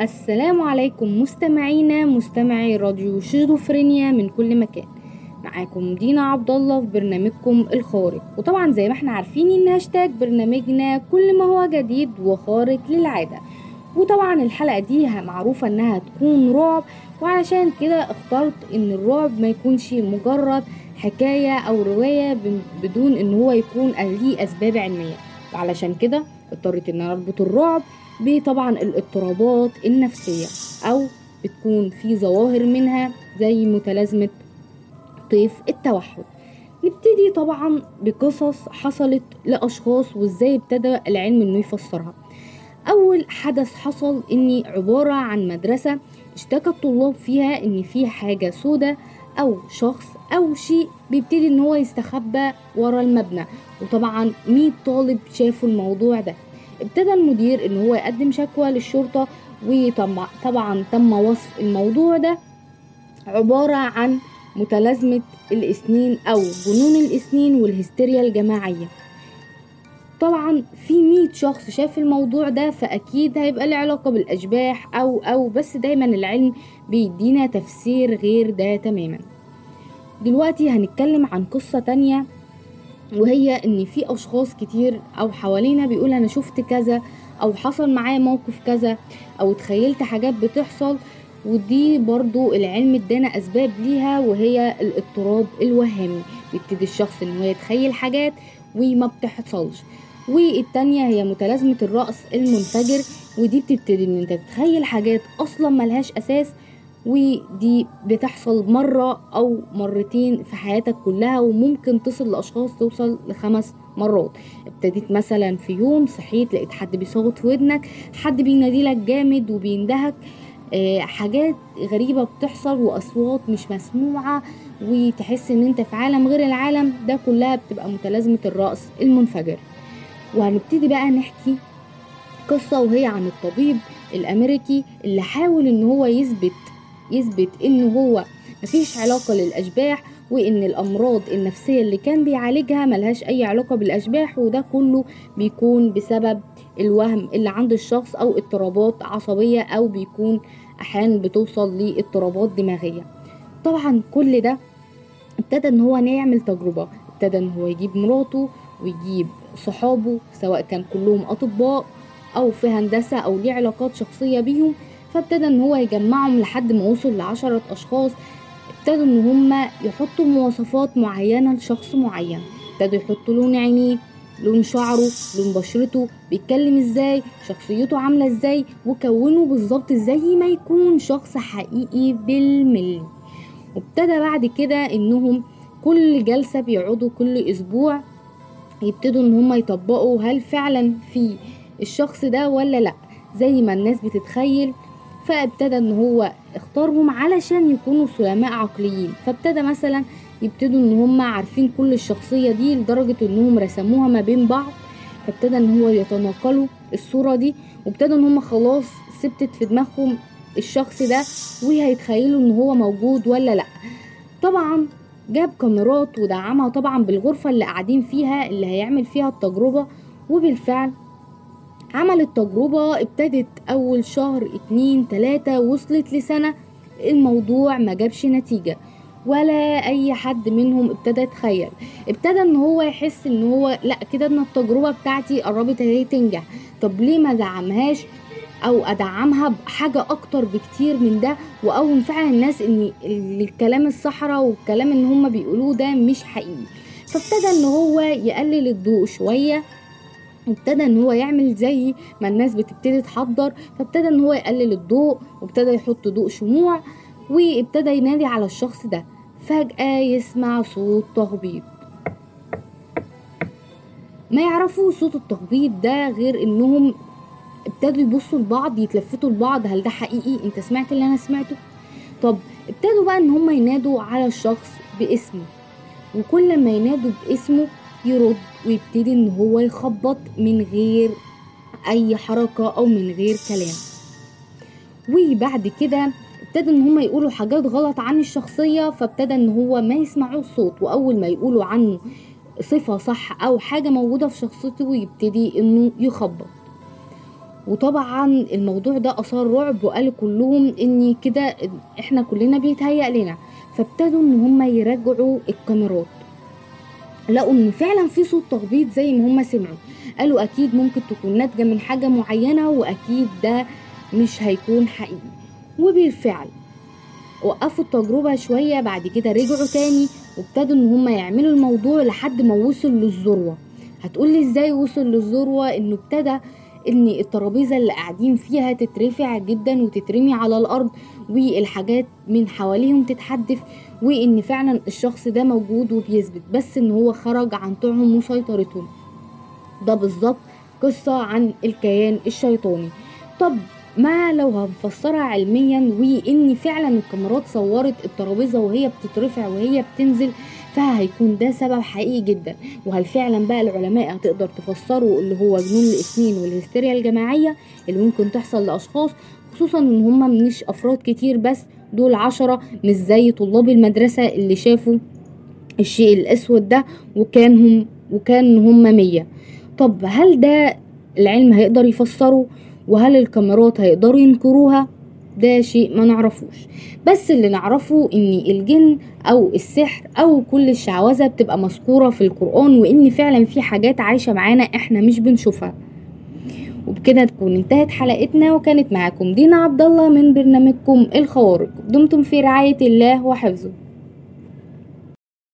السلام عليكم مستمعينا مستمعي راديو شيزوفرينيا من كل مكان. معاكم دينا عبد الله في برنامجكم الخارق. وطبعا زي ما إحنا عارفين إن هاشتاج برنامجنا كل ما هو جديد وخارق للعادة. وطبعا الحلقة دي معروفة إنها تكون رعب وعلشان كده اخترت إن الرعب ما يكونش مجرد حكاية أو رواية بدون إن هو يكون ليه أسباب علمية. وعلشان كده اضطريت إن أربط الرعب بطبعا الاضطرابات النفسية أو بتكون في ظواهر منها زي متلازمة طيف التوحد. نبتدي طبعا بقصص حصلت لأشخاص وإزاي ابتدى العلم إنه يفسرها. أول حدث حصل إني عبارة عن مدرسة اشتكى الطلاب فيها إن في حاجة سودة أو شخص أو شيء بيبتدي إن هو يستخبى ورا المبنى. وطبعا 100 طالب شافوا الموضوع ده. ابتدى المدير إن هو يقدم شكوى للشرطة وطبعا تم وصف الموضوع ده عبارة عن متلازمة الإسنين أو جنون الإسنين والهستيريا الجماعية. طبعا في مية شخص شاف الموضوع ده فأكيد هيبقى له علاقة بالأشباح أو أو بس دايما العلم بيدينا تفسير غير ده تماما. دلوقتي هنتكلم عن قصة تانية وهي إن في أشخاص كتير أو حوالينا بيقول أنا شفت كذا أو حصل معايا موقف كذا أو تخيلت حاجات بتحصل ودي برضو العلم ادانا أسباب ليها وهي الاضطراب الوهمي. بيبتدي الشخص إن هو يتخيل حاجات وما بتحصلش. والتانية هي متلازمة الرأس المنفجر ودي بتبتدي إن أنت تتخيل حاجات أصلا ملهاش أساس ودي بتحصل مرة أو مرتين في حياتك كلها وممكن تصل لأشخاص توصل لخمس مرات. ابتديت مثلا في يوم صحيت لقيت حد بيصوت في ودنك حد بيناديلك جامد وبيندهك آه حاجات غريبة بتحصل وأصوات مش مسموعة وتحس إن أنت في عالم غير العالم ده كلها بتبقى متلازمة الرأس المنفجر. وهنبتدي بقى نحكي قصة وهي عن الطبيب الأمريكي اللي حاول إن هو يثبت يثبت ان هو مفيش علاقة للأشباح وإن الأمراض النفسية اللي كان بيعالجها ملهاش أي علاقة بالأشباح وده كله بيكون بسبب الوهم اللي عند الشخص أو اضطرابات عصبية أو بيكون أحيانا بتوصل لاضطرابات دماغية. طبعا كل ده ابتدى إن هو يعمل تجربة ابتدى إن هو يجيب مراته ويجيب صحابه سواء كان كلهم أطباء أو في هندسة أو ليه علاقات شخصية بيهم فابتدى إن هو يجمعهم لحد ما وصل لعشرة أشخاص. ابتدوا إن هم يحطوا مواصفات معينة لشخص معين. ابتدوا يحطوا لون عينيه لون شعره لون بشرته بيتكلم إزاي شخصيته عاملة إزاي وكونوا بالظبط زي ما يكون شخص حقيقي بالملي. وابتدى بعد كده إنهم كل جلسة بيقعدوا كل أسبوع يبتدوا إن هم يطبقوا هل فعلا في الشخص ده ولا لأ. زي ما الناس بتتخيل فابتدى إن هو اختارهم علشان يكونوا سلماء عقليين. فابتدى مثلا يبتدوا إن هم عارفين كل الشخصية دي لدرجة إنهم رسموها ما بين بعض. فابتدى إن هو يتناقلوا الصورة دي وابتدى إن هم خلاص ثبتت في دماغهم الشخص ده وهيتخيلوا إن هو موجود ولا لأ. طبعا جاب كاميرات ودعمها طبعا بالغرفة اللي قاعدين فيها اللي هيعمل فيها التجربة وبالفعل عمل التجربة ابتدت أول شهر اتنين تلاتة وصلت لسنة الموضوع ما جابش نتيجة ولا أي حد منهم ابتدى يتخيل. ابتدى إن هو يحس إن هو لأ كده إن التجربة بتاعتي قربت اهي تنجح. طب ليه ما دعمهاش؟ أو أدعمها بحاجة أكتر بكتير من ده؟ واقوم فعلا الناس إن الكلام الصحراء والكلام ان هم بيقولوه ده مش حقيقي. فابتدى إن هو يقلل الضوء شوية وابتدى إن هو يعمل زي ما الناس بتبتدي تحضر فابتدى إن هو يقلل الضوء وابتدى يحط ضوء شموع وابتدى ينادي على الشخص ده. فجأة يسمع صوت تخبيط ما يعرفوا صوت التخبيط ده غير إنهم ابتدوا يبصوا لبعض يتلفتوا لبعض. هل ده حقيقي؟ أنت سمعت اللي أنا سمعته؟ طب ابتدوا بقى إن هم ينادوا على الشخص باسمه. وكل ما ينادوا باسمه يرد ويبتدي إن هو يخبط من غير أي حركة أو من غير كلام. وبعد كده ابتدى إن هما يقولوا حاجات غلط عن الشخصية فابتدى إن هو ما يسمعوا الصوت وأول ما يقولوا عنه صفة صح أو حاجة موجودة في شخصيته يبتدي إنه يخبط. وطبعا الموضوع ده أثار رعب وقالوا كلهم إن كده إحنا كلنا بيتهيأ لنا. فابتدوا إن هم يراجعوا الكاميرات. لقوا إن فعلا في صوت تخبيط زي ما هم سمعوا. قالوا أكيد ممكن تكون ناتجة من حاجة معينة وأكيد ده مش هيكون حقيقي. وبالفعل وقفوا التجربة شوية بعد كده رجعوا تاني وابتدوا إن هم يعملوا الموضوع لحد ما وصل للذروة. هتقولي إزاي وصل للذروة؟ إنه ابتدى إن الترابيزة اللي قاعدين فيها تترفع جدا وتترمي على الأرض والحاجات من حواليهم تتحدف وإن فعلا الشخص ده موجود وبيثبت بس إن هو خرج عن طوعهم وسيطرتهم. ده بالظبط قصة عن الكيان الشيطاني. طب ما لو هنفسرها علميا وإن فعلا الكاميرات صورت الترابيزة وهي بتترفع وهي بتنزل فهيكون ده سبب حقيقي جدا. وهل فعلا بقى العلماء هتقدر تفسروا اللي هو جنون الإسنين والهستيريا الجماعية اللي ممكن تحصل لأشخاص خصوصا إن هم مش أفراد كتير بس دول عشرة مش زي طلاب المدرسة اللي شافوا الشيء الأسود ده وكان هم وكان هم مية. طب هل ده العلم هيقدر يفسره؟ وهل الكاميرات هيقدروا ينكروها؟ ده شيء ما نعرفوش. بس اللي نعرفه إن الجن أو السحر أو كل الشعوذة بتبقى مذكورة في القرآن وإن فعلا في حاجات عايشة معانا إحنا مش بنشوفها. وبكده تكون انتهت حلقتنا وكانت معاكم دينا عبد الله من برنامجكم الخوارق. دمتم في رعاية الله وحفظه.